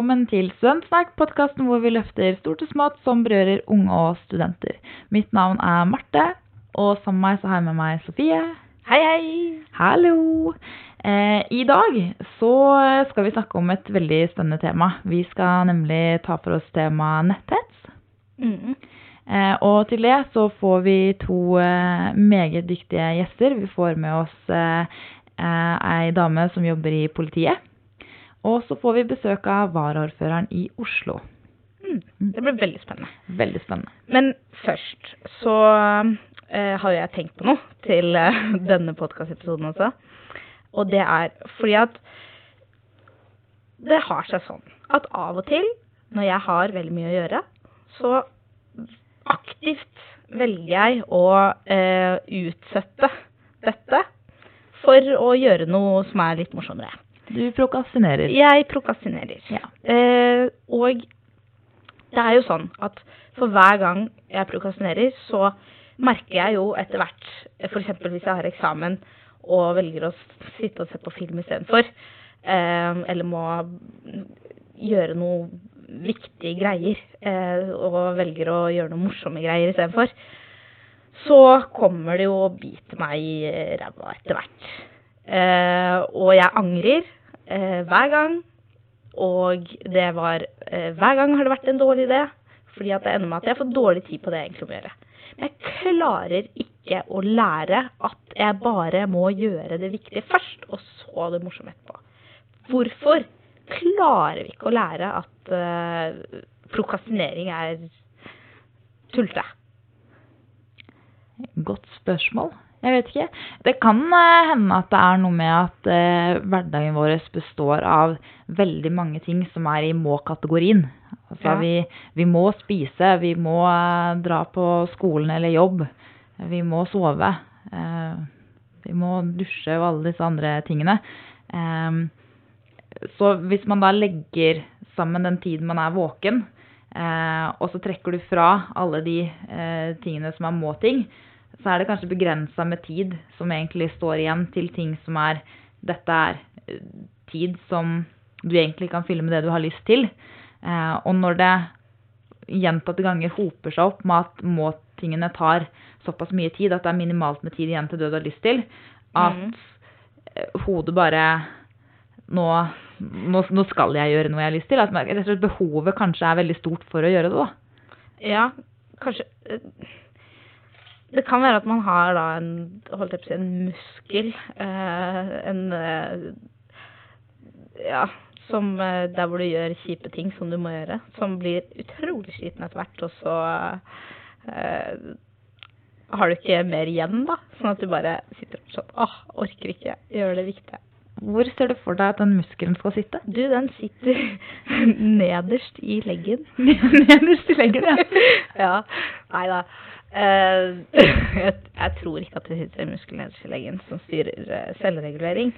velkommen til Studentsnakk, podkasten hvor vi løfter stort og smått som berører unge og studenter. Mitt navn er Marte, og sammen med meg så har jeg med meg Sofie. Hei, hei! Hallo! Eh, I dag så skal vi snakke om et veldig spennende tema. Vi skal nemlig ta for oss temaet netthets. Mm. Eh, og til det så får vi to eh, meget dyktige gjester. Vi får med oss eh, eh, ei dame som jobber i politiet. Og så får vi besøk av varaordføreren i Oslo. Mm. Det blir veldig spennende. Veldig spennende. Men først så eh, har jeg tenkt på noe til eh, denne podkastepisoden også. Og det er fordi at det har seg sånn at av og til, når jeg har veldig mye å gjøre, så aktivt velger jeg å eh, utsette dette for å gjøre noe som er litt morsommere. Du prokastinerer. Jeg prokastinerer. Ja. Eh, og det er jo sånn at for hver gang jeg prokastinerer, så merker jeg jo etter hvert, f.eks. hvis jeg har eksamen og velger å sitte og se på film istedenfor, eh, eller må gjøre noe viktige greier, eh, og velger å gjøre noe morsomme greier istedenfor, så kommer det jo å bite meg i ræva etter hvert. Eh, og jeg angrer eh, hver gang. Og det var eh, Hver gang har det vært en dårlig idé. Fordi at det ender med at jeg får dårlig tid på det jeg egentlig må gjøre. Men jeg klarer ikke å lære at jeg bare må gjøre det viktige først, og så det morsomme etterpå. Hvorfor klarer vi ikke å lære at eh, prokastinering er tullete? Godt spørsmål. Jeg vet ikke. Det kan eh, hende at det er noe med at eh, hverdagen vår består av veldig mange ting som er i må-kategorien. Altså Ja. vi, vi må spise, vi må eh, dra på skolen eller jobb, vi må sove. eh, vi må dusje og alle disse andre tingene. Em, så hvis man da legger sammen den tiden man er våken, eh, og så trekker du fra alle de eh, tingene som er må-ting, så er det kanskje begrensa med tid som egentlig står igjen til ting som er Dette er eh, tid som du egentlig kan fylle med det du har lyst til. Eh, og når det gjentatte ganger hoper seg opp med at må-tingene tar såpass mye tid at det er minimalt med tid igjen til det du har lyst til, at Mhm. eh, hodet bare nå, nå, nå skal jeg gjøre noe jeg har lyst til. At rett og slett behovet kanskje er veldig stort for å gjøre det. da. Ja, kanskje Det kan være at man har da en, holdt jeg på å si, en muskel, eh, en eh, Ja, som eh, der hvor du gjør kjipe ting som du må gjøre, som blir utrolig sliten etter hvert, og så eh, har du ikke mer igjen, da. Sånn at du bare sitter og sånn Åh, orker ikke gjøre det viktige. Hvor ser du for deg at den muskelen skal sitte? Du, den sitter nederst i leggen. Nederst i leggen, ja. ja. Nei da. Eh, jeg, jeg tror ikke at det sitter en muskel nederst i leggen som styrer uh, selvregulering.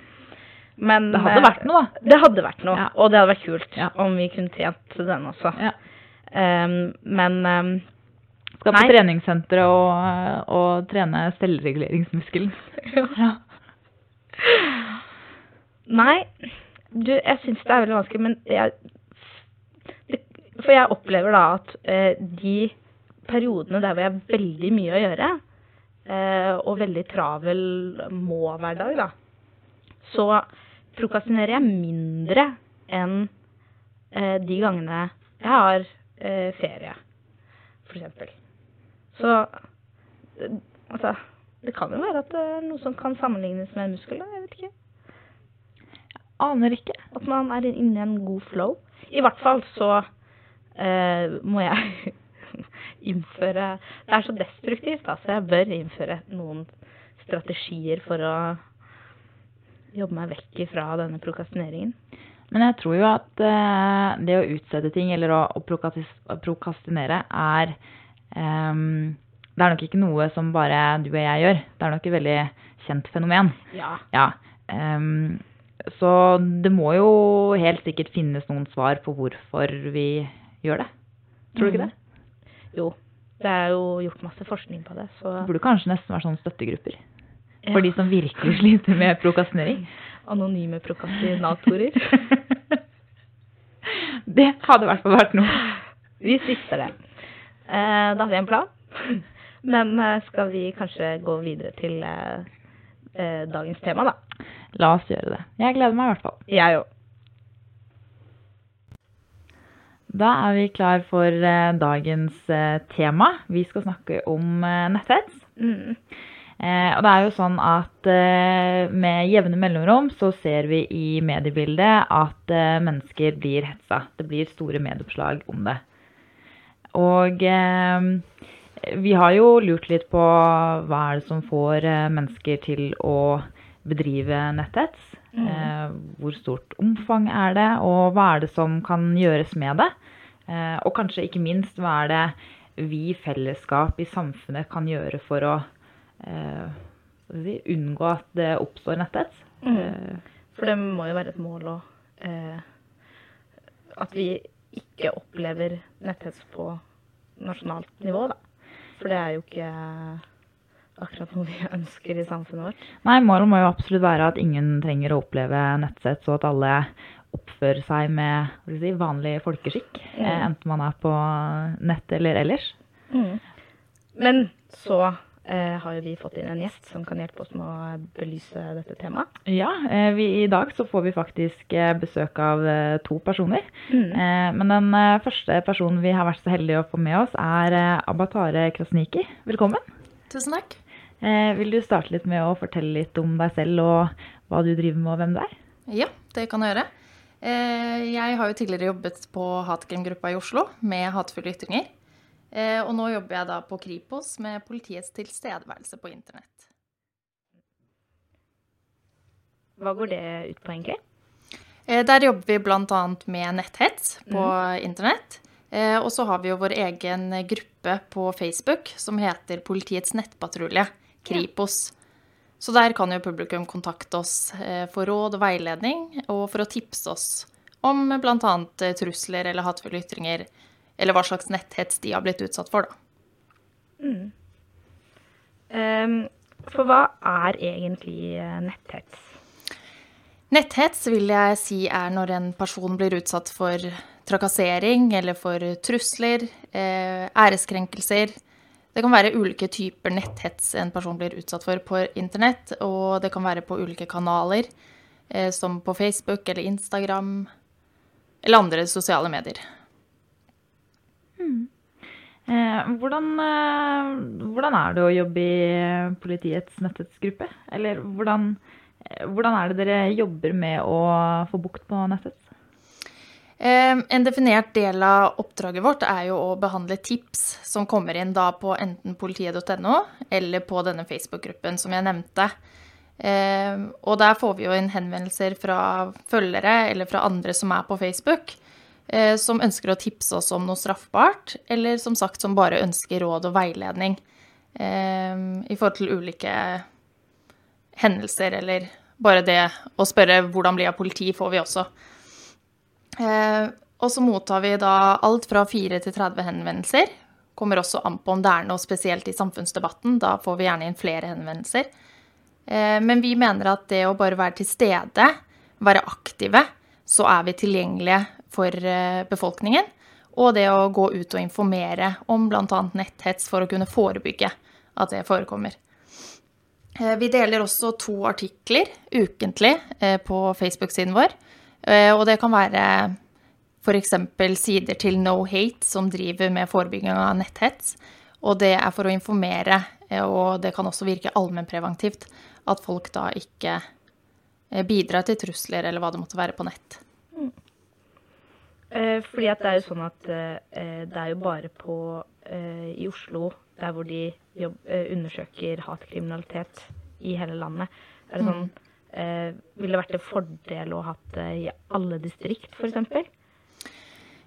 Men Det hadde eh, vært noe, da. Det hadde vært noe, Ja. og det hadde vært kult Ja. om vi kunne tjent den også. Ja. Um, men um, Skal på treningssenteret og, og trene selvreguleringsmuskelen. Ja. Nei, du, jeg syns det er veldig vanskelig, men jeg det, For jeg opplever da at uh, de periodene der hvor jeg har veldig mye å gjøre, eh, og veldig travel må-hverdag, da, så prokastinerer jeg mindre enn eh, de gangene jeg har eh, ferie, eksempel. Så altså Det kan jo være at det er noe som kan sammenlignes med en muskel, da. Jeg vet ikke. Aner ikke. At man er inne i en god flow. I hvert fall så eh, må jeg innføre Det er så destruktivt, da, så jeg bør innføre noen strategier for å jobbe meg vekk fra denne prokastineringen. Men jeg tror jo at eh, det å utsette ting eller å, å prokastinere er um, Det er nok ikke noe som bare du og jeg gjør. Det er nok et veldig kjent fenomen. Ja. Ja. Um, så det må jo helt sikkert finnes noen svar på hvorfor vi gjør det. Tror du ikke det? Jo. Det er jo gjort masse forskning på det, så Det burde kanskje nesten være sånne støttegrupper. Ja. For de som virkelig sliter med prokastinering. Anonyme prokastinatorer. Det hadde i hvert fall vært noe. Vi stifter det. Eh, da har vi en plan. Men eh, skal vi kanskje gå videre til eh, eh, dagens tema, da? La oss gjøre det. Jeg gleder meg i hvert fall. Jeg òg. Da er vi klar for eh, dagens eh, tema. Vi skal snakke om eh, netthets. Mm. Eh, og det er jo sånn at med jevne mellomrom så ser vi i mediebildet at mennesker blir hetsa. Det blir store medieoppslag om det. Og vi har jo lurt litt på hva er det som får mennesker til å bedrive netthets. Mm. Eh, hvor stort omfang er det, og hva er det som kan gjøres med det? Eh, og kanskje ikke minst, hva er det vi i fellesskap i samfunnet kan gjøre for å eh, si, unngå at det oppstår netthets? Mm. For det må jo være et mål eh, At vi ikke opplever netthets på nasjonalt nivå, da. For det er jo ikke akkurat noe vi ønsker i samfunnet vårt. Nei, målet må jo absolutt være at ingen trenger å oppleve nettsett, så at alle oppfører seg med skal si, vanlig folkeskikk. Mm. Enten man er på nett eller ellers. Men så eh, har jo vi fått inn en gjest som kan hjelpe oss med å belyse dette temaet. Ja, eh, vi, i dag så får vi faktisk eh, besøk av eh, to personer. Mm. Eh, men den eh, første personen vi har vært så heldige å få med oss, er eh, Abatare Krasniki. Velkommen. Tusen takk. Eh, vil du starte litt med å fortelle litt om deg selv og hva du driver med og hvem du er? Ja, det kan jeg gjøre. Eh, Jeg har jo tidligere jobbet på hatkrimgruppa i Oslo med hatefulle ytringer. Eh, Og nå jobber jeg da på Kripos med politiets tilstedeværelse på internett. Hva går det ut på, egentlig? Eh, Der jobber vi bl.a. med netthets på internett. Eh, Og så har vi jo vår egen gruppe på Facebook som heter Politiets nettpatrulje, Kripos. Så der kan jo publikum kontakte oss eh, for råd og veiledning, og for å tipse oss om bl.a. trusler eller hatefulle ytringer, eller hva slags netthets de har blitt utsatt for, da. Ehm, for hva er egentlig eh, netthets? Netthets vil jeg si er når en person blir utsatt for trakassering eller for trusler, eh, æreskrenkelser. Det kan være ulike typer netthets en person blir utsatt for på internett, og det kan være på ulike kanaler, eh, som på Facebook eller Instagram, eller andre sosiale medier. Eh, hvordan, eh, hvordan er det å jobbe i eh, politiets netthetsgruppe? Eller hvordan, eh, hvordan er det dere jobber med å få bukt på netthets? En definert del av oppdraget vårt er jo å behandle tips som kommer inn da på enten politiet.no eller på denne Facebook-gruppen som jeg nevnte. Og der får vi jo inn henvendelser fra følgere eller fra andre som er på Facebook, eh, som ønsker å tipse oss om noe straffbart, eller som sagt som bare ønsker råd og veiledning i forhold til ulike hendelser, eller bare det å spørre hvordan blir jeg politi, får vi også. Eh, og så mottar vi da alt fra 4 til 30 henvendelser. Kommer også an på om det er noe spesielt i samfunnsdebatten. Da får vi gjerne inn flere henvendelser. Eh, men vi mener at det å bare være til stede, være aktive, så er vi tilgjengelige for eh, befolkningen. Og det å gå ut og informere om bl.a. netthets for å kunne forebygge at det forekommer. Vi deler også to artikler ukentlig på Facebook-siden vår. Eh, Og det kan være f.eks. sider til No Hate, som driver med forebygging av netthets. Og det er for å informere, eh, og det kan også virke allmennpreventivt, at folk da ikke eh, bidrar til trusler eller hva det måtte være på nett. Eh, fordi at det er jo sånn at det er jo bare på i Oslo, der hvor de jobb, undersøker hatkriminalitet i hele landet. Er det sånn eh, Ville vært en fordel å ha det i alle distrikt, f.eks.?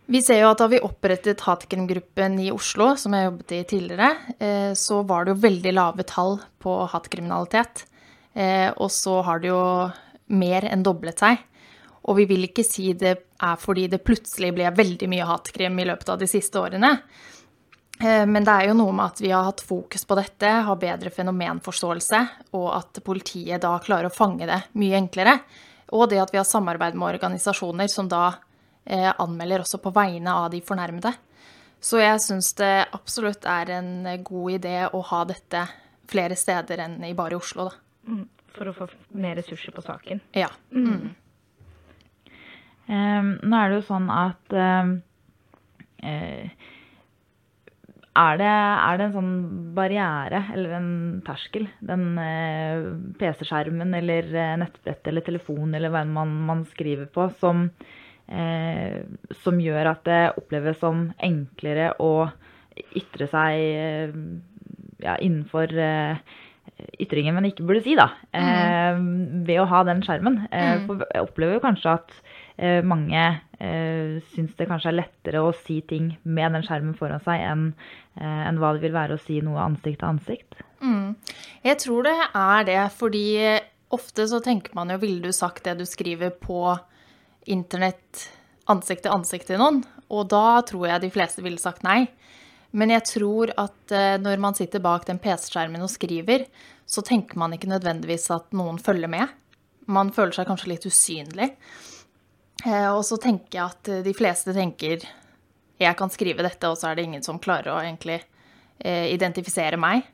Vi ser jo at da vi opprettet hatkrimgruppen i Oslo, som jeg jobbet i tidligere, eh, så var det jo veldig lave tall på hatkriminalitet. Eh, Og så har det jo mer enn doblet seg. Og vi vil ikke si det er fordi det plutselig ble veldig mye hatkrim i løpet av de siste årene. Eh, Men det er jo noe med at vi har hatt fokus på dette, har bedre fenomenforståelse, og at politiet da klarer å fange det mye enklere. Og det at vi har samarbeid med organisasjoner som da eh, anmelder også på vegne av de fornærmede. Så jeg syns det absolutt er en god idé å ha dette flere steder enn i bare Oslo, da. Mm. For å få mer ressurser på saken. Ja. Mm. Um, nå er det jo sånn at um, uh, er, det, er, det, en sånn barriere eller en terskel, den eh, PC-skjermen eller nettbrettet nettbrett eller telefon eller hva man, man skriver på, som, som, gjør at det oppleves som enklere å ytre seg ja, innenfor ytringen man ikke burde si, da. Mm. ved å ha den skjermen. Mm. For jeg opplever jo kanskje at Eh, mange eh, syns det kanskje er lettere å si ting med den skjermen foran seg enn eh, en hva det vil være å si noe ansikt til ansikt. Mm. Jeg tror det er det, fordi ofte så tenker man jo ville du sagt det du skriver på internett ansikt til ansikt til noen? Og da tror jeg de fleste ville sagt nei. Men jeg tror at når man sitter bak den PC-skjermen og skriver, så tenker man ikke nødvendigvis at noen følger med. Man føler seg kanskje litt usynlig. Eh, og så tenker jeg at de fleste tenker jeg kan skrive dette, og så er det ingen som klarer å egentlig eh, identifisere meg.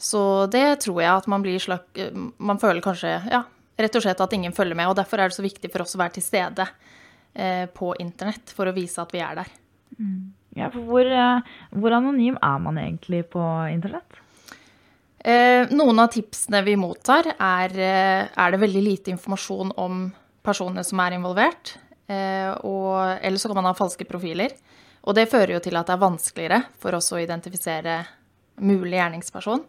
Så det tror jeg at man blir eh, Man føler kanskje ja, rett og slett at ingen følger med. Og derfor er det så viktig for oss å være til stede på internett for å vise at vi er der. Mm. Ja, for hvor, hvor, anonym er man egentlig på internett? noen av tipsene vi mottar, er, er det veldig lite informasjon om personer som er involvert. Eh, og, eller så kan man ha falske profiler. Og det fører jo til at det er vanskeligere for oss å identifisere mulig gjerningsperson.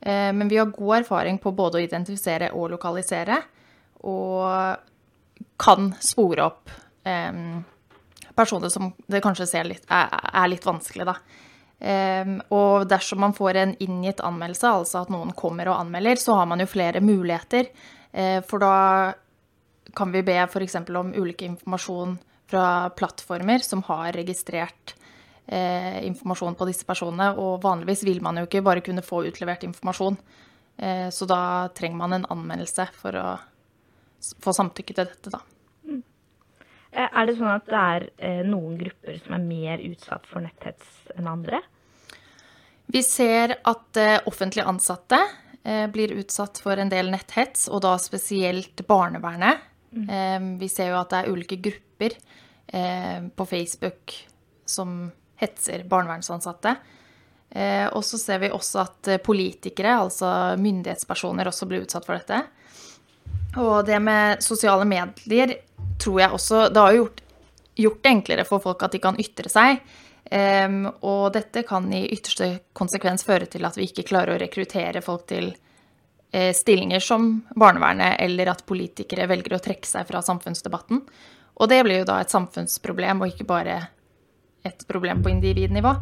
Eh, men vi har god erfaring på både å identifisere og lokalisere, og kan spore opp eh, personer som det kanskje litt, er, litt vanskelig, da. og dersom man får en inngitt anmeldelse, altså at noen kommer og anmelder, så har man jo flere muligheter. for da kan vi be f.eks. om ulike informasjon fra plattformer som har registrert eh, informasjon på disse personene. Og vanligvis vil man jo ikke bare kunne få utlevert informasjon. Eh, så da trenger man en anmeldelse for å få samtykke til dette, da. Mm. Eh, er det sånn at det er eh, noen grupper som er mer utsatt for netthets enn andre? Vi ser at eh, offentlig ansatte eh, blir utsatt for en del netthets, og da spesielt barnevernet Mm. Vi ser jo at det er ulike grupper på Facebook som hetser barnevernsansatte. Eh, og så ser vi også at politikere, altså myndighetspersoner, også blir utsatt for dette. Og det med sosiale medier tror jeg også Det har gjort, gjort det enklere for folk at de kan ytre seg. Og dette kan i ytterste konsekvens føre til at vi ikke klarer å rekruttere folk til Eh, stillinger som barnevernet, eller at politikere velger å trekke seg fra samfunnsdebatten. Og det blir jo da et samfunnsproblem, og ikke bare et problem på individnivå.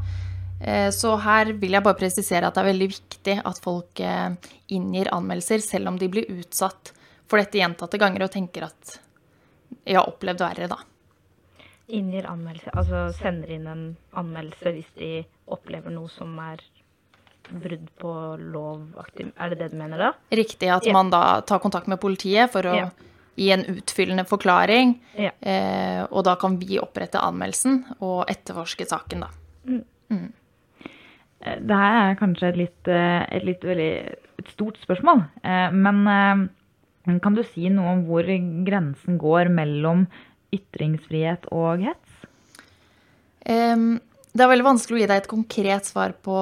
Eh, så her vil jeg bare presisere at det er veldig viktig at folk eh, inngir anmeldelser, selv om de blir utsatt for dette gjentatte ganger og tenker at jeg har opplevd verre, da. Inngir anmeldelse, altså sender inn en anmeldelse hvis de opplever noe som er brudd på lovaktig Er det det du mener da? Riktig. At ja. man da tar kontakt med politiet for å ja. gi en utfyllende forklaring. Ja. Eh, og da kan vi opprette anmeldelsen og etterforske saken, da. Mm. Mm. Eh, det her er kanskje et litt, eh, et litt veldig et stort spørsmål. Eh, men kan du si noe om hvor grensen går mellom ytringsfrihet og hets? Um, det er veldig vanskelig å gi deg et konkret svar på,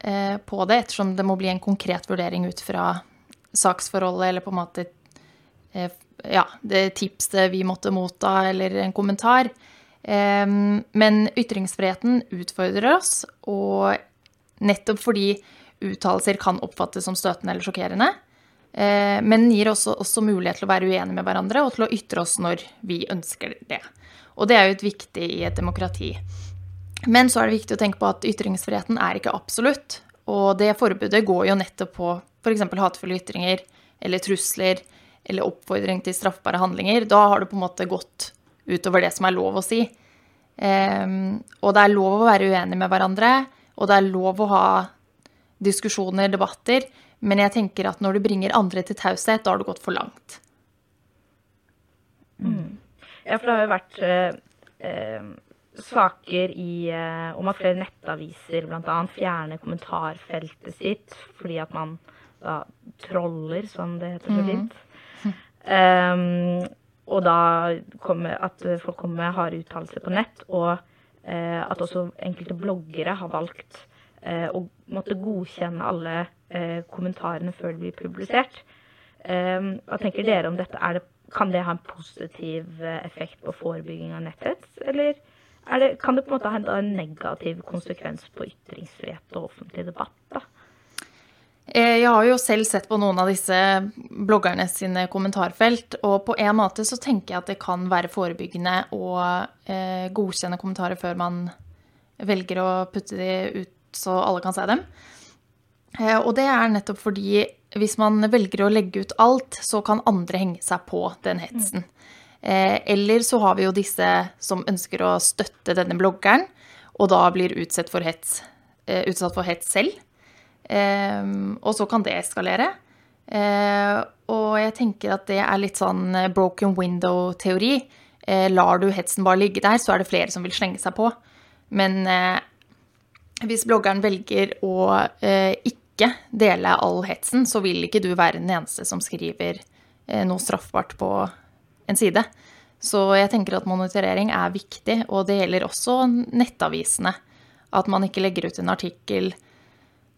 eh, på, det, ettersom det må bli en konkret vurdering ut fra saksforholdet eller på en måte eh, ja, det tipset vi måtte motta, eller en kommentar. Eh, men ytringsfriheten utfordrer oss, og nettopp fordi uttalelser kan oppfattes som støtende eller sjokkerende. Eh, men den gir også, også mulighet til å være uenige med hverandre og til å ytre oss når vi ønsker det. Og det er jo et viktig i et demokrati. Men så er det viktig å tenke på at ytringsfriheten er ikke absolutt. Og det forbudet går jo nettopp på f.eks. hatefulle ytringer eller trusler eller oppfordring til straffbare handlinger. Da har det på en måte gått utover det som er lov å si. Um, og det er lov å være uenig med hverandre, og det er lov å ha diskusjoner, debatter, men jeg tenker at når du bringer andre til taushet, da har du gått for langt. Mm. Ja, for det har jo vært eh, eh, saker i, eh, om at flere nettaviser bl.a. fjerner kommentarfeltet sitt fordi at man da troller, som det heter så fint. Um, og da kommer at folk kommer med harde uttalelser på nett, og uh, at også enkelte bloggere har valgt uh, å måtte godkjenne alle uh, kommentarene før de blir publisert. Um, hva tenker dere om dette? Det, kan det ha en positiv effekt på forebygging av netthets, eller det, kan det på en måte ha en negativ konsekvens på ytringsfrihet og offentlig debatt? da? Eh, jeg har jo selv sett på noen av disse bloggerne sine kommentarfelt, og på en måte så tenker jeg at det kan være forebyggende å eh, godkjenne kommentarer før man velger å putte de ut så alle kan se dem. Eh, og det er nettopp fordi hvis man velger å legge ut alt, så kan andre henge seg på den hetsen. Eh, eller så har vi jo disse som ønsker å støtte denne bloggeren, og da blir utsatt for hets, eh, utsatt for hets selv. Ehm, og så kan det eskalere. Eh, og jeg tenker at det er litt sånn eh, broken window-teori. Eh, lar du hetsen bare ligge der, så er det flere som vil slenge seg på. Men hvis bloggeren velger å ikke dele all hetsen, så vil ikke du være den eneste som skriver noe straffbart på en side. Så jeg tenker at monitorering er viktig, og det gjelder også nettavisene. At man ikke legger ut en artikkel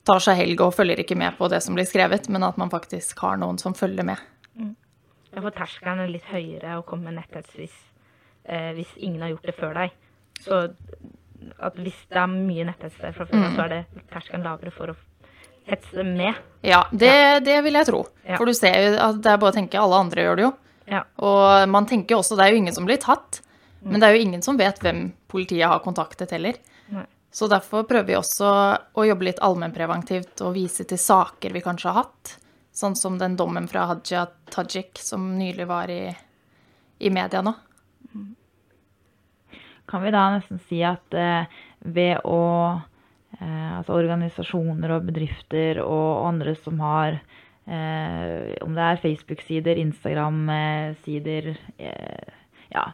tar seg helg og følger ikke med på det som blir skrevet, men at man faktisk har noen som følger med. Mm. Ja, for terskelen er litt høyere å komme med netthets hvis, eh, hvis ingen har gjort det før deg. Så at hvis det er mye netthets der fra før, mm. så er det terskelen lavere for å hetse med. Ja, det, det vil jeg tro. Ja. For du ser jo at det er bare å tenke alle andre gjør det jo. Ja. Og man tenker også det er jo ingen som blir tatt. Mm. Men det er jo ingen som vet hvem politiet har kontaktet heller. Nei. Så derfor prøver vi også å jobbe litt allmennpreventivt og vise til saker vi kanskje har hatt. Sånn som den dommen fra Haja Tajik som nylig var i, i media nå. Kan vi da nesten si at eh, ved å eh, Altså organisasjoner og bedrifter og andre som har eh, Om det er Facebook-sider, Instagram-sider eh, Ja,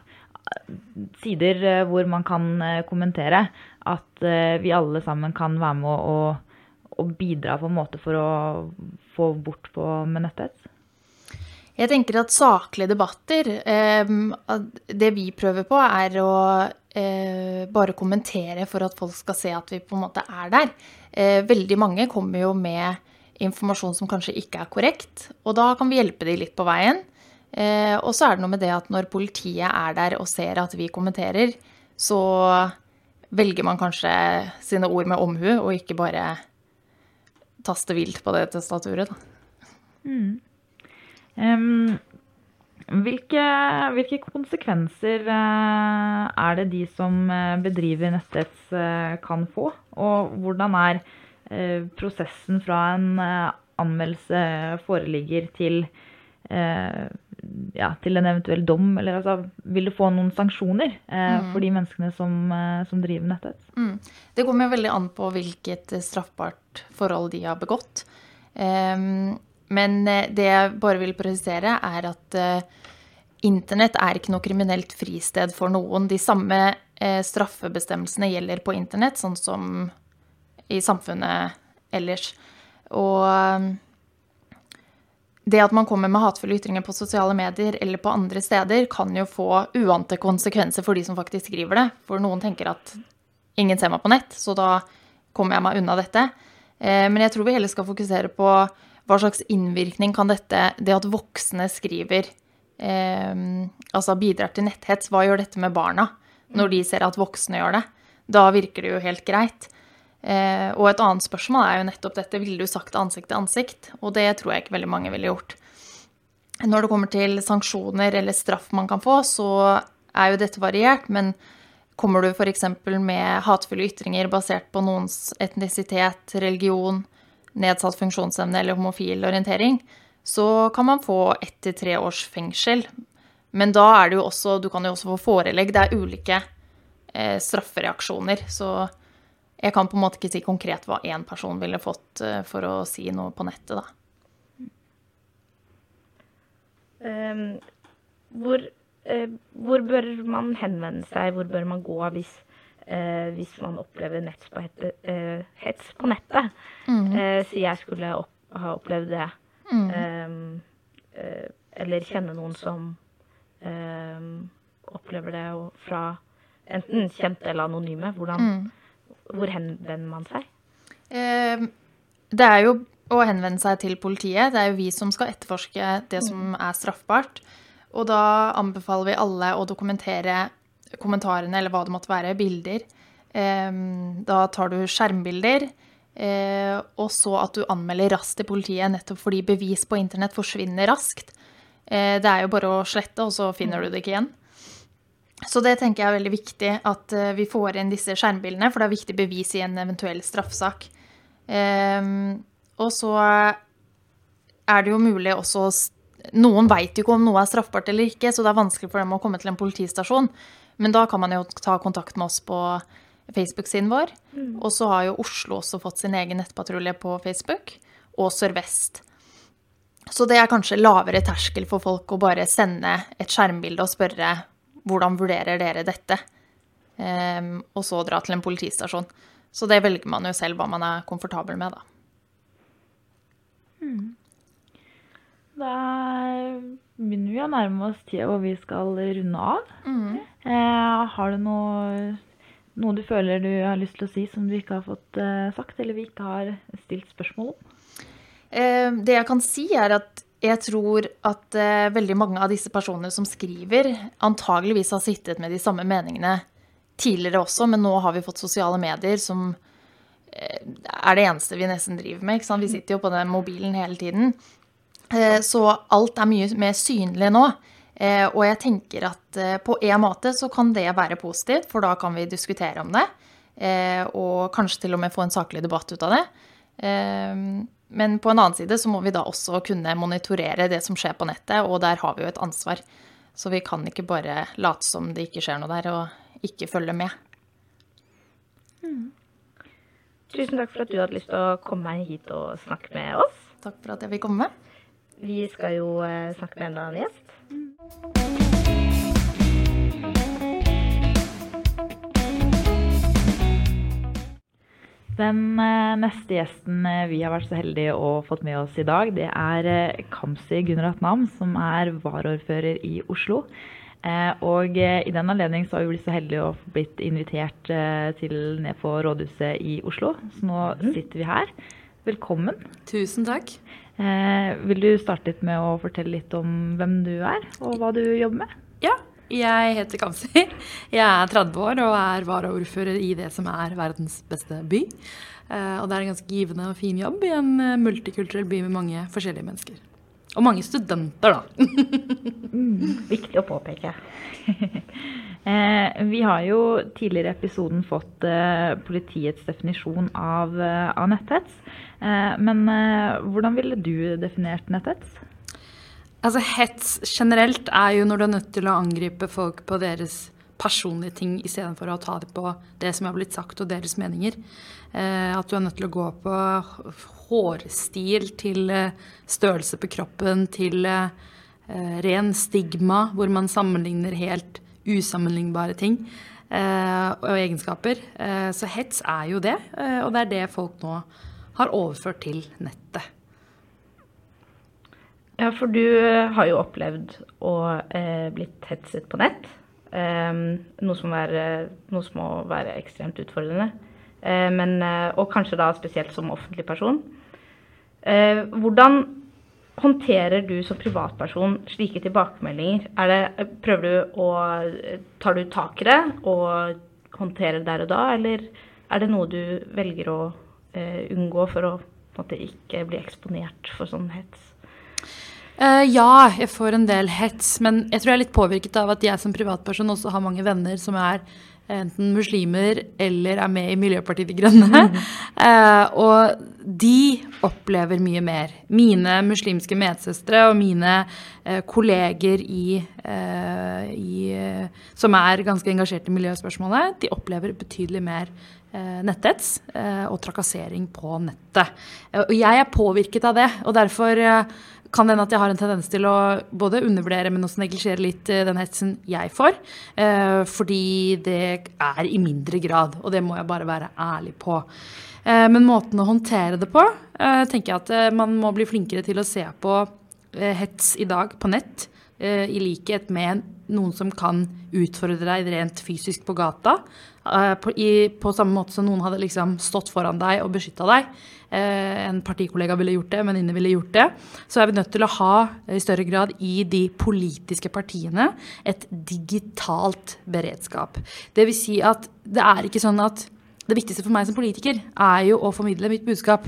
sider eh, hvor man kan eh, kommentere, at eh, vi alle sammen kan være med å, å bidra på en måte for å få bort på med netthets? Jeg tenker at saklige debatter Det vi prøver på, er å bare kommentere for at folk skal se at vi på en måte er der. Veldig mange kommer jo med informasjon som kanskje ikke er korrekt, og da kan vi hjelpe de litt på veien. Eh, og så er det noe med det at når politiet er der og ser at vi kommenterer, så velger man kanskje sine ord med omhu, og ikke bare taste vilt på det testaturet, da. Mm. Um, hvilke, hvilke, konsekvenser uh, er det de som uh, bedriver netthets kan få? Og hvordan er prosessen fra en anmeldelse foreligger til ja, til en eventuell dom? Eller altså, vil du få noen sanksjoner eh, mm. for de menneskene som, eh, som driver netthets? Mm. Det kommer jo veldig an på hvilket straffbart forhold de har begått. Um, men eh, det jeg bare vil presisere, er at internett er ikke noe kriminelt fristed for noen. De samme straffebestemmelsene gjelder på internett, sånn som i samfunnet ellers. Og um, det at man kommer med hatefulle ytringer på sosiale medier eller på andre steder, kan jo få uante konsekvenser for de som faktisk skriver det. For noen tenker at ingen ser meg på nett, så da kommer jeg meg unna dette. Eh, men jeg tror vi heller skal fokusere på hva slags innvirkning kan dette, det at voksne skriver, eh, altså bidrar til netthets, hva gjør dette med barna når de ser at voksne gjør det? Da virker det jo helt greit. Eh, og et annet spørsmål er jo nettopp dette ville du sagt ansikt til ansikt? Og det tror jeg ikke veldig mange ville gjort. Når det kommer til sanksjoner eller straff man kan få, så er jo dette variert, men kommer du f.eks. med hatefulle ytringer basert på noens etnisitet, religion, nedsatt funksjonsevne eller homofil orientering, så kan man få ett til tre års fengsel. Men da er det jo også Du kan jo også få forelegg. Det er ulike eh, straffereaksjoner. Så jeg kan på en måte ikke si konkret hva én person ville fått eh, for å si noe på nettet, da. Um, hvor uh, hvor bør man henvende seg, hvor bør man gå hvis, uh, hvis man opplever på hette, uh, hets på nettet? Mm. Si jeg skulle opp, ha opplevd det. Mm. Eh, eller kjenne noen som eh, opplever det fra enten kjente eller anonyme. Hvordan, Mm. Hvor henvender man seg? Eh, Det er jo å henvende seg til politiet. Det er jo vi som skal etterforske det som er straffbart. Og da anbefaler vi alle å dokumentere kommentarene, eller hva det måtte være, bilder. Eh, Da tar du skjermbilder, eh, og så at du anmelder raskt til politiet, nettopp fordi bevis på internett forsvinner raskt. Eh, Det er jo bare å slette, og så finner du det ikke igjen. Så det tenker jeg er veldig viktig, at eh, vi får inn disse skjermbildene, for det er viktig bevis i en eventuell straffesak. Ehm, og så er det jo mulig også Noen veit jo ikke om noe er straffbart eller ikke, så det er vanskelig for dem å komme til en politistasjon. Men da kan man jo ta kontakt med oss på Facebook-siden vår. Og så har jo Oslo også fått sin egen nettpatrulje på Facebook, og Sør-Vest. Så det er kanskje lavere terskel for folk å bare sende et skjermbilde og spørre hvordan vurderer dere dette, Um, og så dra til en politistasjon. Så det velger man jo selv hva man er komfortabel med, da. Da begynner vi å nærme oss tida hvor vi skal runde av. Eh, har du noe, noe du føler du har lyst til å si som du ikke har fått eh, sagt, eller vi ikke har stilt spørsmål om? Eh, det jeg kan si, er at jeg tror at eh, veldig mange av disse personene som skriver, antageligvis har sittet med de samme meningene tidligere også, men nå har vi fått sosiale medier som eh, er det eneste vi nesten driver med. Vi sitter jo på den mobilen hele tiden. Eh, Så alt er mye mer synlig nå. Eh, Og jeg tenker at eh, på en måte så kan det være positivt, for da kan vi diskutere om det. eh, Og kanskje til og med få en saklig debatt ut av det. Eh, Men på en annen side så må vi da også kunne monitorere det som skjer på nettet, og der har vi jo et ansvar. Så vi kan ikke bare late som det ikke skjer noe der, og ikke følge med. Tusen takk for at du hadde lyst til å komme hit og snakke med oss. Takk for at jeg fikk komme. Vi skal jo eh, snakke med enda en gjest. Den eh, neste gjesten eh, vi har vært så heldige å fått med oss i dag, det er eh, Kamzy Gunarat Nam, som er varaordfører i Oslo. Og i den anledning så har vi blitt så heldige å få blitt invitert til ned på rådhuset i Oslo. Så nå sitter vi her. Velkommen. Tusen takk. Vil du starte litt med å fortelle litt om hvem du er, og hva du jobber med? Ja, jeg heter Kamzy. Jeg er 30 år og er varaordfører i det som er verdens beste by. Eh, Og det er en ganske givende og fin jobb i en eh, multikulturell by med mange forskjellige mennesker. Og mange studenter, da. Viktig å påpeke. Eh, vi har jo tidligere i episoden fått politiets definisjon av, av netthets. Men hvordan ville du definert netthets? Altså Hets generelt er jo når du er nødt til å angripe folk på deres personlige ting istedenfor å ta det på det som har blitt sagt og deres meninger. Eh, at du er nødt til å gå på hårstil til eh, størrelse på kroppen til eh, ren stigma, hvor man sammenligner helt usammenlignbare ting eh, og egenskaper. Eh, så hets er jo det, og det er det folk nå har overført til nettet. Ja, for du eh, har jo opplevd å eh, blitt hetset på nett. Eh, noe, som er, eh, noe som må være ekstremt utfordrende. Eh, men, eh, og kanskje da spesielt som offentlig person. Hvordan håndterer du som privatperson slike tilbakemeldinger? Er det, prøver du å Tar du tak i det og håndterer det der og da, eller er det noe du velger å unngå for å måte, ikke bli eksponert for sånn hets? Eh, ja, jeg får en del hets, men jeg tror jeg er litt påvirket av at jeg som privatperson også har mange venner som er enten muslimer eller er med i Miljøpartiet De Grønne. Eh, og de opplever mye mer. Mine muslimske medsøstre og mine uh, kolleger i, i, som er ganske engasjert i miljøspørsmålet, de opplever betydelig mer netthets og trakassering på nettet. Og jeg er påvirket av det, og derfor kan hende at jeg har en tendens til å både undervurdere, men også neglisjere litt eh, den hetsen jeg får. Eh, fordi det er i mindre grad, og det må jeg bare være ærlig på. Eh, men måten å håndtere det på, tenker jeg at man må bli flinkere til å se på hets i dag på nett, i likhet med noen som kan utfordre deg rent fysisk på gata. På, i, på samme måte som noen hadde liksom stått foran deg og beskytta deg. Eh, en partikollega ville gjort det, en venninne ville gjort det. Så er vi nødt til å ha i større grad i de politiske partiene et digitalt beredskap. Det vil si at det er ikke sånn at det viktigste for meg som politiker er jo å formidle mitt budskap.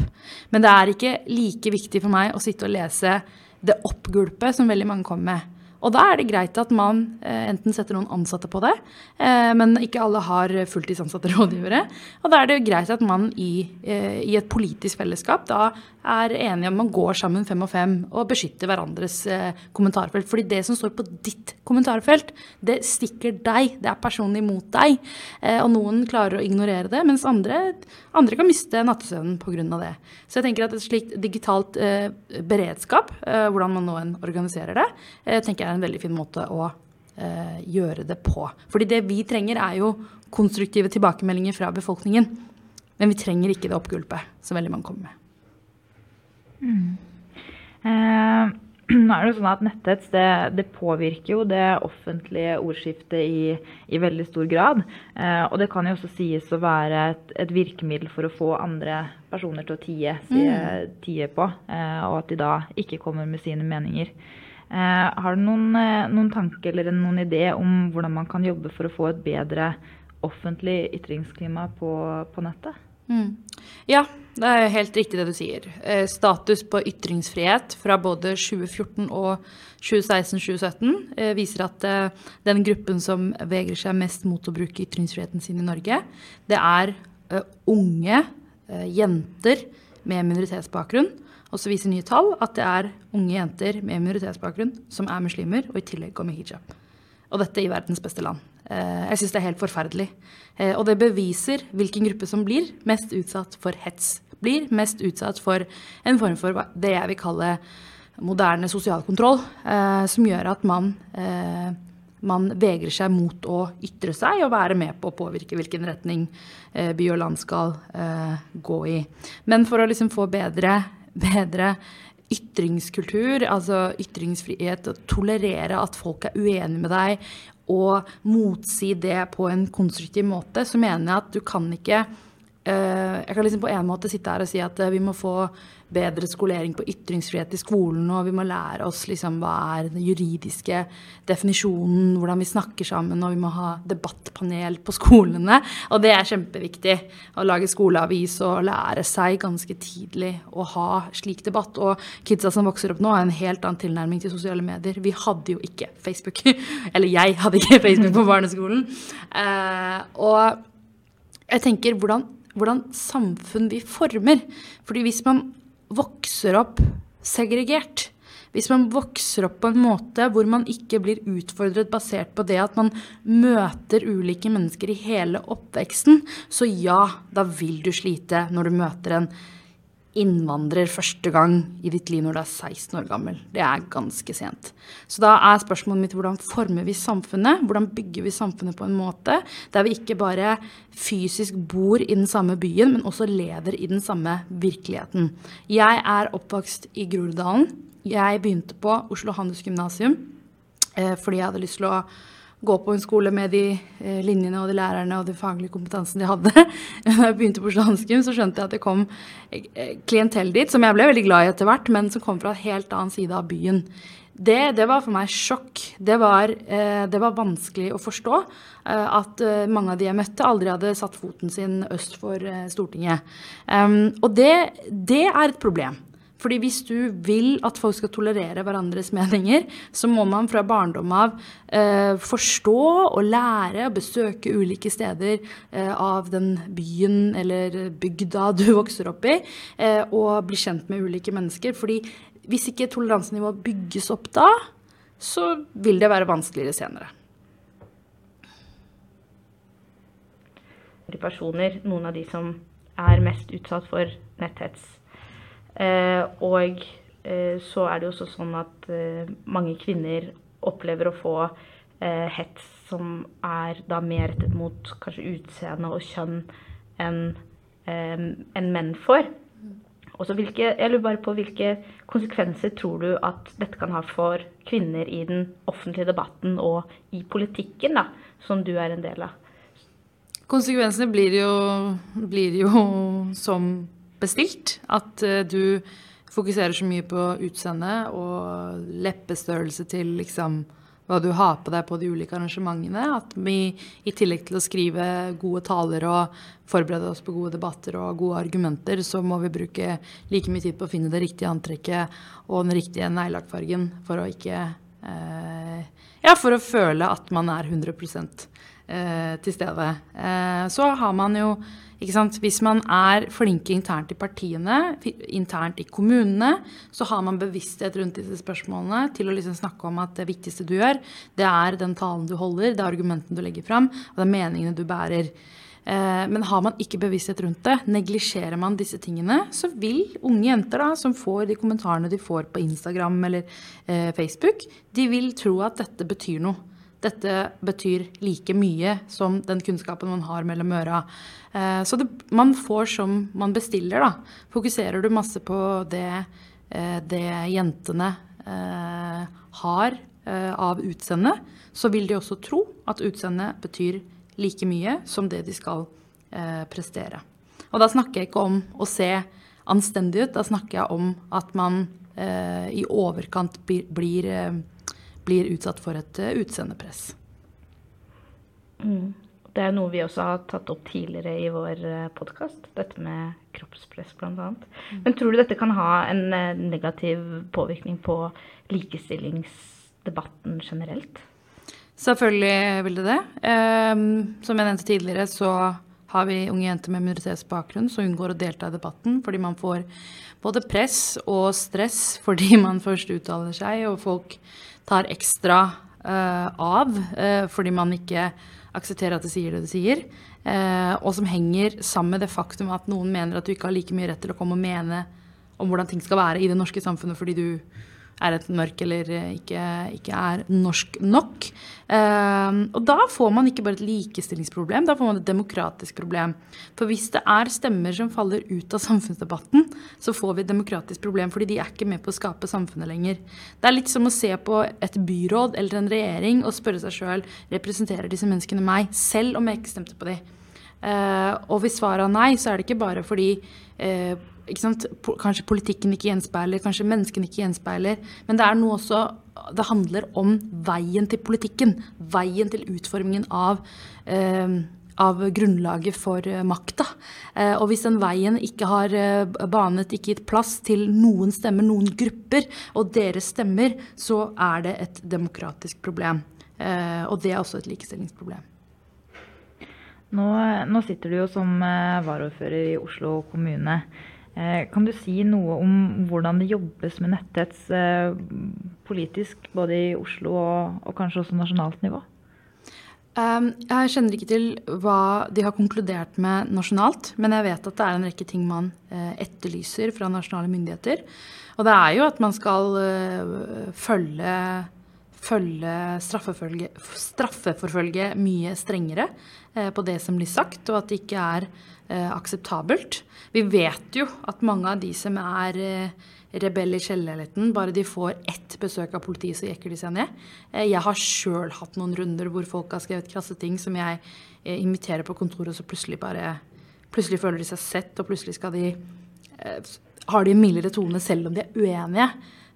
Men det er ikke like viktig for meg å sitte og lese det oppgulpet som veldig mange kommer med. Og da er det greit at man eh, enten setter noen ansatte på det, eh, men ikke alle har fulltidsansatte rådgivere. Og da er det greit at man i, eh, i, et politisk fellesskap da er enige om man går sammen fem og fem og beskytter hverandres kommentarfelt. Fordi det som står på ditt kommentarfelt, det stikker deg. Det er personlig mot deg. Og noen klarer å ignorere det, mens andre, andre kan miste nattesøvnen pga. det. Så jeg tenker at et slikt digitalt beredskap, hvordan man nå enn organiserer det, tenker jeg er en veldig fin måte å eh, gjøre det på. Fordi det vi trenger, er jo konstruktive tilbakemeldinger fra befolkningen. Men vi trenger ikke det oppgulpet som veldig mange kommer med. Mm. Eh, nå er det jo sånn at Netthets det, det, påvirker jo det offentlige ordskiftet i, i veldig stor grad. Eh, og det kan jo også sies å være et, et, virkemiddel for å få andre personer til å tie, mm. tie på. Eh, og at de da ikke kommer med sine meninger. Eh, har du noen, eh, noen tanke eller noen idé om hvordan man kan jobbe for å få et bedre offentlig ytringsklima på, på nettet? Mm. Ja, det er helt riktig det du sier. Eh, status på ytringsfrihet fra både 2014 og 2016-2017 viser at den gruppen som vegrer seg mest mot å bruke ytringsfriheten sin i Norge, det er unge jenter med minoritetsbakgrunn så viser nye tall at det er unge jenter med minoritetsbakgrunn som er muslimer, og i tillegg går med hijab. Og dette i verdens beste land. Eh, jeg syns det er helt forferdelig. Eh, og det beviser hvilken gruppe som blir mest utsatt for hets. Blir mest utsatt for en form for det jeg vil kalle moderne sosial kontroll, eh, som gjør at man, man vegrer seg mot å ytre seg og være med på å påvirke hvilken retning by og land skal gå i. Men for å liksom få bedre bedre ytringskultur, altså ytringsfrihet, å tolerere at folk er uenige med deg, og motsi det på en konstruktiv måte, så mener jeg at du kan ikke Jeg kan liksom på en måte sitte her og si at uh, vi må få bedre skolering på ytringsfrihet i skolen, og vi må lære oss liksom hva er den juridiske definisjonen, hvordan vi snakker sammen, og vi må ha debattpanel på skolene. Og det er kjempeviktig. Å lage skoleavis og lære seg ganske tidlig å ha slik debatt. Og kidsa som vokser opp nå, har en helt annen tilnærming til sosiale medier. Vi hadde jo ikke Facebook. Eller jeg hadde ikke Facebook på barneskolen. Eh, og jeg tenker hvordan hvordan samfunn vi former. Fordi hvis man vokser opp segregert. Hvis man vokser opp på en måte hvor man ikke blir utfordret basert på det at man møter ulike mennesker i hele oppveksten, så ja, da vil du slite når du møter en innvandrer første gang i ditt liv når du er 16 år gammel. Det er ganske sent. Så da er spørsmålet mitt hvordan former vi samfunnet? Hvordan bygger vi samfunnet på en måte der vi ikke bare fysisk bor i den samme byen, men også lever i den samme virkeligheten? Jeg er oppvokst i Groruddalen. Jeg begynte på Oslo Handelsgymnasium eh, fordi jeg hadde lyst til å gå på en skole med de eh, linjene og de lærerne og den faglige kompetansen de hadde. Da jeg begynte på Oslo så skjønte jeg at det kom eh, klientell dit, som jeg ble veldig glad i etter hvert, men som kom fra en helt annen side av byen. Det, det var for meg sjokk. Det var, eh, det var vanskelig å forstå eh, at eh, mange av de jeg møtte, aldri hadde satt foten sin øst for eh, Stortinget. Um, og det, det er et problem. Fordi hvis du vil at folk skal tolerere hverandres meninger, så må man fra barndom av eh, forstå og lære å besøke ulike steder eh, av den byen eller bygda du vokser opp i, eh, og bli kjent med ulike mennesker. Fordi hvis ikke toleransenivået bygges opp da, så vil det være vanskeligere senere. personer, noen av de som er mest utsatt for netthets. Eh, og eh, så er det jo også sånn at eh, mange kvinner opplever å få hets som er da mer rettet mot kanskje utseende og kjønn enn enn menn får. Hvilke, jeg lurer bare på hvilke konsekvenser tror du at dette kan ha for kvinner i den offentlige debatten og i politikken, da, som du er en del av? Konsekvensene blir jo, blir jo som bestilt. At uh, du fokuserer så mye på utseendet og leppestørrelse til liksom hva du har på deg på de ulike arrangementene. At vi i tillegg til å skrive gode taler og forberede oss på gode debatter og gode argumenter, så må vi bruke like mye tid på å finne det riktige antrekket og den riktige neglelakkfargen for å ikke eh, Ja, for å føle at man er 100 eh, til stede. Eh, så har man jo hvis man er flinke internt i partiene, internt i kommunene, så har man bevissthet rundt disse spørsmålene til å liksom snakke om at det viktigste du gjør, det er den talen du holder, det er argumentene du legger fram, og det er meningene du bærer. Eh, men har man ikke bevissthet rundt det, neglisjerer man disse tingene, så vil unge jenter da, som får de kommentarene de får på Instagram eller eh, Facebook, de vil tro at dette betyr noe dette betyr like mye som den kunnskapen man har mellom øra. Eh, så det, man får som man bestiller, da. Fokuserer du masse på det, eh, det jentene eh, har av utseende, så vil de også tro at utseendet betyr like mye som det de skal prestere. Og da snakker jeg ikke om å se anstendig ut, da snakker jeg om at man i overkant blir blir utsatt for et uh, utseendepress. Mm. Det er noe vi også har tatt opp tidligere i vår eh, podkast, dette med kroppspress bl.a. Mm. Men tror du dette kan ha en uh, negativ påvirkning på likestillingsdebatten generelt? Selvfølgelig vil det det. Um, som jeg nevnte tidligere, så har vi unge jenter med minoritetsbakgrunn som unngår å delta i debatten fordi man får både press og stress fordi man først uttaler seg, og folk tar ekstra uh, av uh, fordi man ikke aksepterer at det sier det det sier. Uh, og som henger sammen med det faktum at noen mener at du ikke har like mye rett til å komme og mene om hvordan ting skal være i det norske samfunnet fordi du er et mørk eller ikke, ikke er norsk nok. Uh, og da får man ikke bare et likestillingsproblem, da får man et demokratisk problem. For hvis det er stemmer som faller ut av samfunnsdebatten, så får vi et demokratisk problem, fordi de er ikke med på å skape samfunnet lenger. Det er litt som å se på et byråd eller en regjering og spørre seg sjøl representerer disse menneskene meg, selv om jeg ikke stemte på dem. Uh, og hvis svaret er nei, så er det ikke bare fordi uh, Kanskje politikken ikke gjenspeiler, kanskje menneskene ikke gjenspeiler. Men det er noe også Det handler om veien til politikken. Veien til utformingen av, eh, av grunnlaget for eh, makta. Eh, og hvis den veien ikke har eh, banet, ikke gitt plass til noen stemmer, noen grupper, og deres stemmer, så er det et demokratisk problem. Og det er også et likestillingsproblem. Nå, nå, sitter du jo som varaordfører i Oslo kommune. Eh, kan du si noe om hvordan det jobbes med netthets eh, politisk, både i Oslo og, og kanskje også nasjonalt nivå? Um, jeg kjenner ikke til hva de har konkludert med nasjonalt, men jeg vet at det er en rekke ting man uh, etterlyser fra nasjonale myndigheter. Og det er jo at man skal følge, følge straffeforfølge, mye strengere uh, på det som blir sagt, og at det ikke er eh, akseptabelt. Vi vet jo at mange av de som er eh, rebell i kjellerleiligheten, bare de får ett besøk av politiet, så jekker de seg ned. Eh, jeg har sjøl hatt noen runder hvor folk har skrevet krasse ting som jeg eh, inviterer på kontoret, og så plutselig bare Plutselig føler de seg sett, og plutselig skal de eh, Har de en mildere tone selv om de er uenige.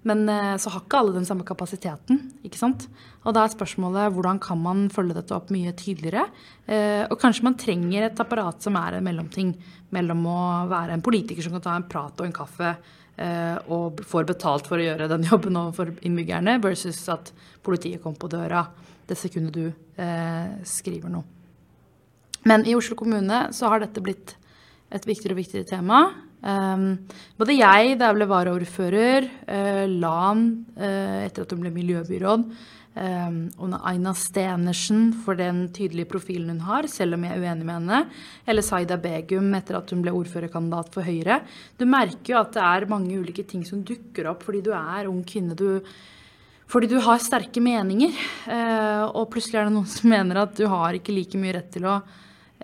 Men eh, så har ikke alle den samme kapasiteten. ikke sant? Og da er spørsmålet hvordan kan man følge dette opp mye tydeligere? Eh, og kanskje man trenger et apparat som er en mellomting mellom å være en politiker som kan ta en prat og en kaffe eh, og får betalt for å gjøre den jobben overfor innbyggerne, versus at politiet kommer på døra det sekundet du skriver noe. Men i Oslo kommune så har dette blitt et viktigere og viktigere tema. Um, både jeg, da jeg ble varaordfører, uh, Lan uh, etter at hun ble miljøbyråd, Um, Aina Stenersen for den tydelige profilen hun har, selv om jeg er uenig med henne. Eller Saida Begum etter at hun ble ordførerkandidat for Høyre. Du merker jo at det er mange ulike ting som dukker opp fordi du er ung kvinne. Du, fordi du har sterke meninger. Uh, og plutselig er det noen som mener at du har ikke like mye rett til å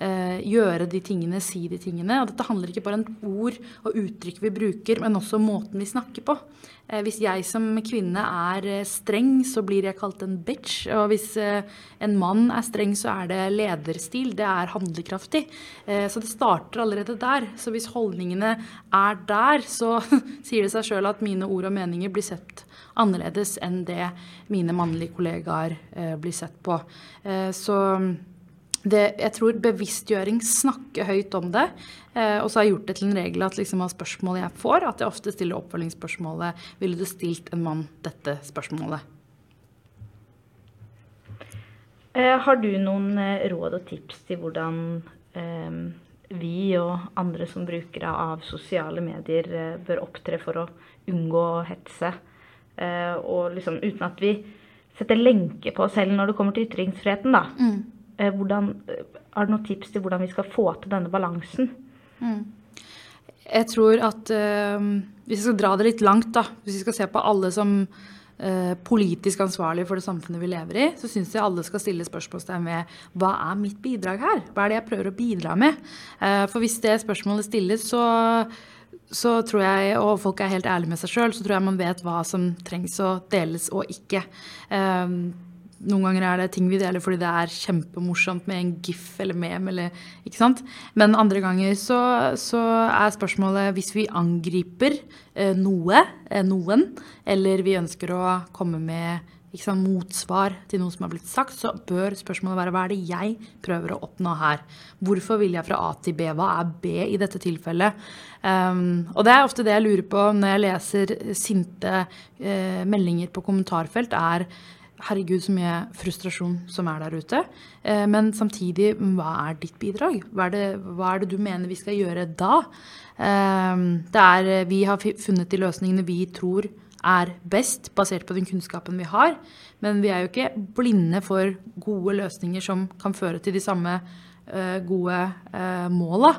gjøre de tingene, si de tingene. Og dette handler ikke bare om ord og uttrykk vi bruker, men også måten vi snakker på. Uh, hvis jeg som kvinne er uh, streng, så blir jeg kalt en bitch. Og hvis en mann er streng, så er det lederstil. Det er handlekraftig. Så det starter allerede der. Så hvis holdningene er der, så sier det seg sjøl at mine ord og meninger blir sett annerledes enn det mine mannlige kollegaer blir sett på. Så det, jeg tror bevisstgjøring, snakke høyt om det. Eh, og så har jeg gjort det til en regel at liksom av spørsmålet jeg får, at jeg ofte stiller oppfølgingsspørsmålet Ville du stilt en mann dette spørsmålet? Eh, har du noen eh, råd og tips til hvordan eh, vi og andre som brukere av sosiale medier eh, bør opptre for å unngå å hetse? Eh, og liksom uten at vi setter lenke på oss selv når det kommer til ytringsfriheten, da. Mm. Eh, hvordan, er det noen tips til hvordan vi skal få til denne balansen? Mm. Jeg tror at uh, hvis vi skal dra det litt langt, da, hvis vi skal se på alle som uh, politisk ansvarlige for det samfunnet vi lever i, så syns jeg alle skal stille spørsmålstegn ved hva er mitt bidrag her? Hva er det jeg prøver å bidra med? For hvis det spørsmålet stilles, så, så tror jeg, og folk er helt ærlige med seg sjøl, så tror jeg man vet hva som trengs å deles og ikke. Uh, noen ganger er det ting vi deler fordi det er kjempemorsomt med en gif eller mem. Eller, ikke sant? Men andre ganger så, så er spørsmålet hvis vi angriper eh, noe, eh, noen, eller vi ønsker å komme med sant, motsvar til noe som har blitt sagt, så bør spørsmålet være hva er det jeg prøver å oppnå her? Hvorfor vil jeg fra A til B? Hva er B i dette tilfellet? Um, og det er ofte det jeg lurer på når jeg leser sinte uh, meldinger på kommentarfelt, er herregud, så mye frustrasjon som er der ute. Eh, men samtidig, hva er ditt bidrag? Hva er, det, hva er det, du mener vi skal gjøre da? Det er, vi har funnet de løsningene vi tror er best, basert på den kunnskapen vi har. Men vi er jo ikke blinde for gode løsninger som kan føre til de samme eh, gode måla.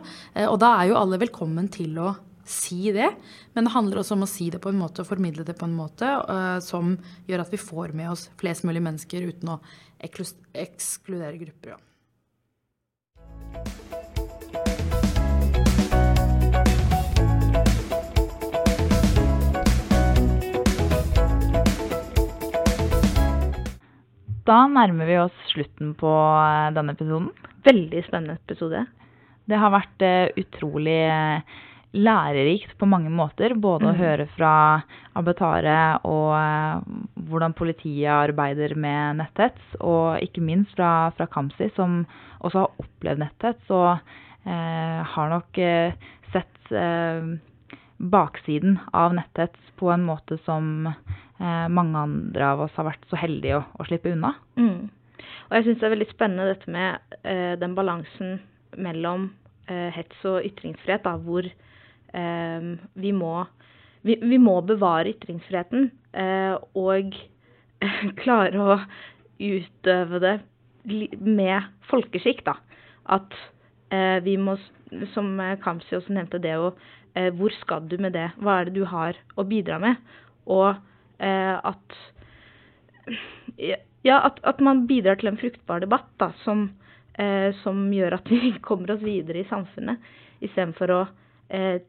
Og da er jo alle velkommen til å si det. Men det handler også om å si det på en måte og formidle det på en måte uh, som gjør at vi får med oss flest mulig mennesker uten å ekskludere grupper. Ja. Da nærmer vi oss slutten på eh, denne episoden. Veldig spennende episode. Det har vært uh, utrolig lærerikt på mange måter. Både mm. å høre fra Abetare og uh, hvordan politiet arbeider med netthets, og ikke minst fra, fra Kamsi, som også har opplevd netthets og eh, har nok eh, sett baksiden av netthets på en måte som mange andre av oss har vært så heldige å, å slippe unna. Mm. Og jeg syns det er veldig spennende dette med den balansen mellom hets og ytringsfrihet, da, hvor vi må, vi, vi må bevare ytringsfriheten eh, og klare å utøve det med folkeskikk, da. At eh, vi må, som Kamzy også nevnte, det å eh, Hvor skal du med det? Hva er det du har å bidra med? Og at Ja, at, at, man bidrar til en fruktbar debatt, da, som, som gjør at vi kommer oss videre i samfunnet, istedenfor å eh,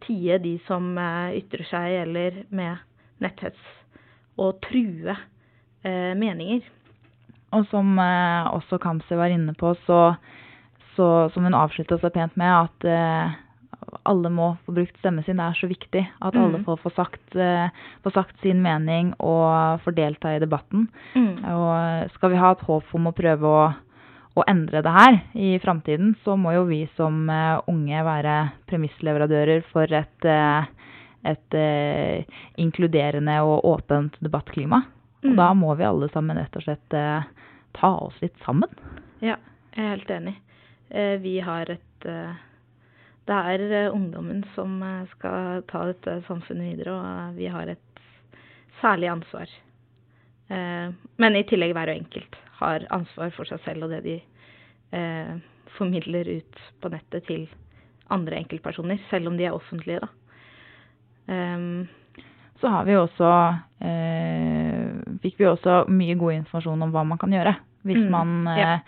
tie de som eh, ytrer seg, eller med netthets, og true eh, meninger. Og som eh, også Kamzy var inne på, så, så som hun avslutta så pent med, at eh, alle må få brukt stemmen sin. Det er så viktig at mm. alle får få sagt, få sagt, sin mening og får delta i debatten. Mm. Og skal vi ha et håp om å prøve å å endre det her i framtiden, så må jo vi som uh, unge være premissleverandører for et, uh, et uh, inkluderende og åpent debattklima. Mm. Og da må vi alle sammen rett og slett ta oss litt sammen. Ja, jeg er helt enig. vi har et Det er ungdommen som skal ta dette samfunnet videre, og vi har et særlig ansvar Eh, men i tillegg hver og enkelt har ansvar for seg selv og det de eh, formidler ut på nettet til andre enkeltpersoner, selv om de er offentlige, da. Um, så har vi også eh, Fikk vi også mye god informasjon om hva man kan gjøre hvis Mm, man eh, ja.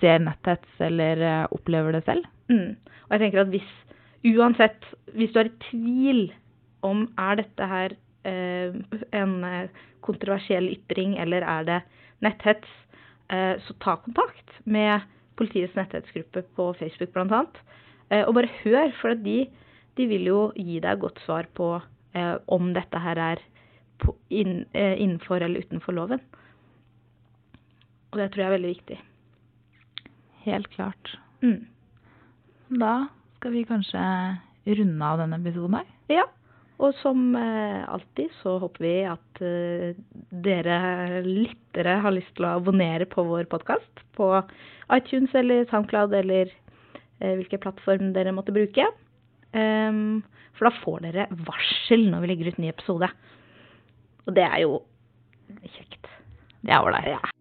ser netthets eller eh, opplever det selv. Mm. Og jeg tenker at hvis uansett, hvis du er i tvil om er dette her eh, en eh, kontroversiell ytring eller er det netthets, eh, så ta kontakt med politiets netthetsgruppe på Facebook bl.a. Eh, og bare hør, for de, de vil jo gi deg godt svar på eh, om dette her er eh, innenfor eller utenfor loven. Og det tror jeg er veldig viktig. Helt klart. Mm. Da skal vi kanskje runde av denne episoden her. Ja, og som eh, alltid så håper vi at eh, dere lyttere har lyst til å abonnere på vår podkast på iTunes eller SoundCloud eller eh, hvilken plattform dere måtte bruke. Ehm, for da får dere varsel når vi legger ut ny episode. Og det er jo kjekt. Det er ålreit.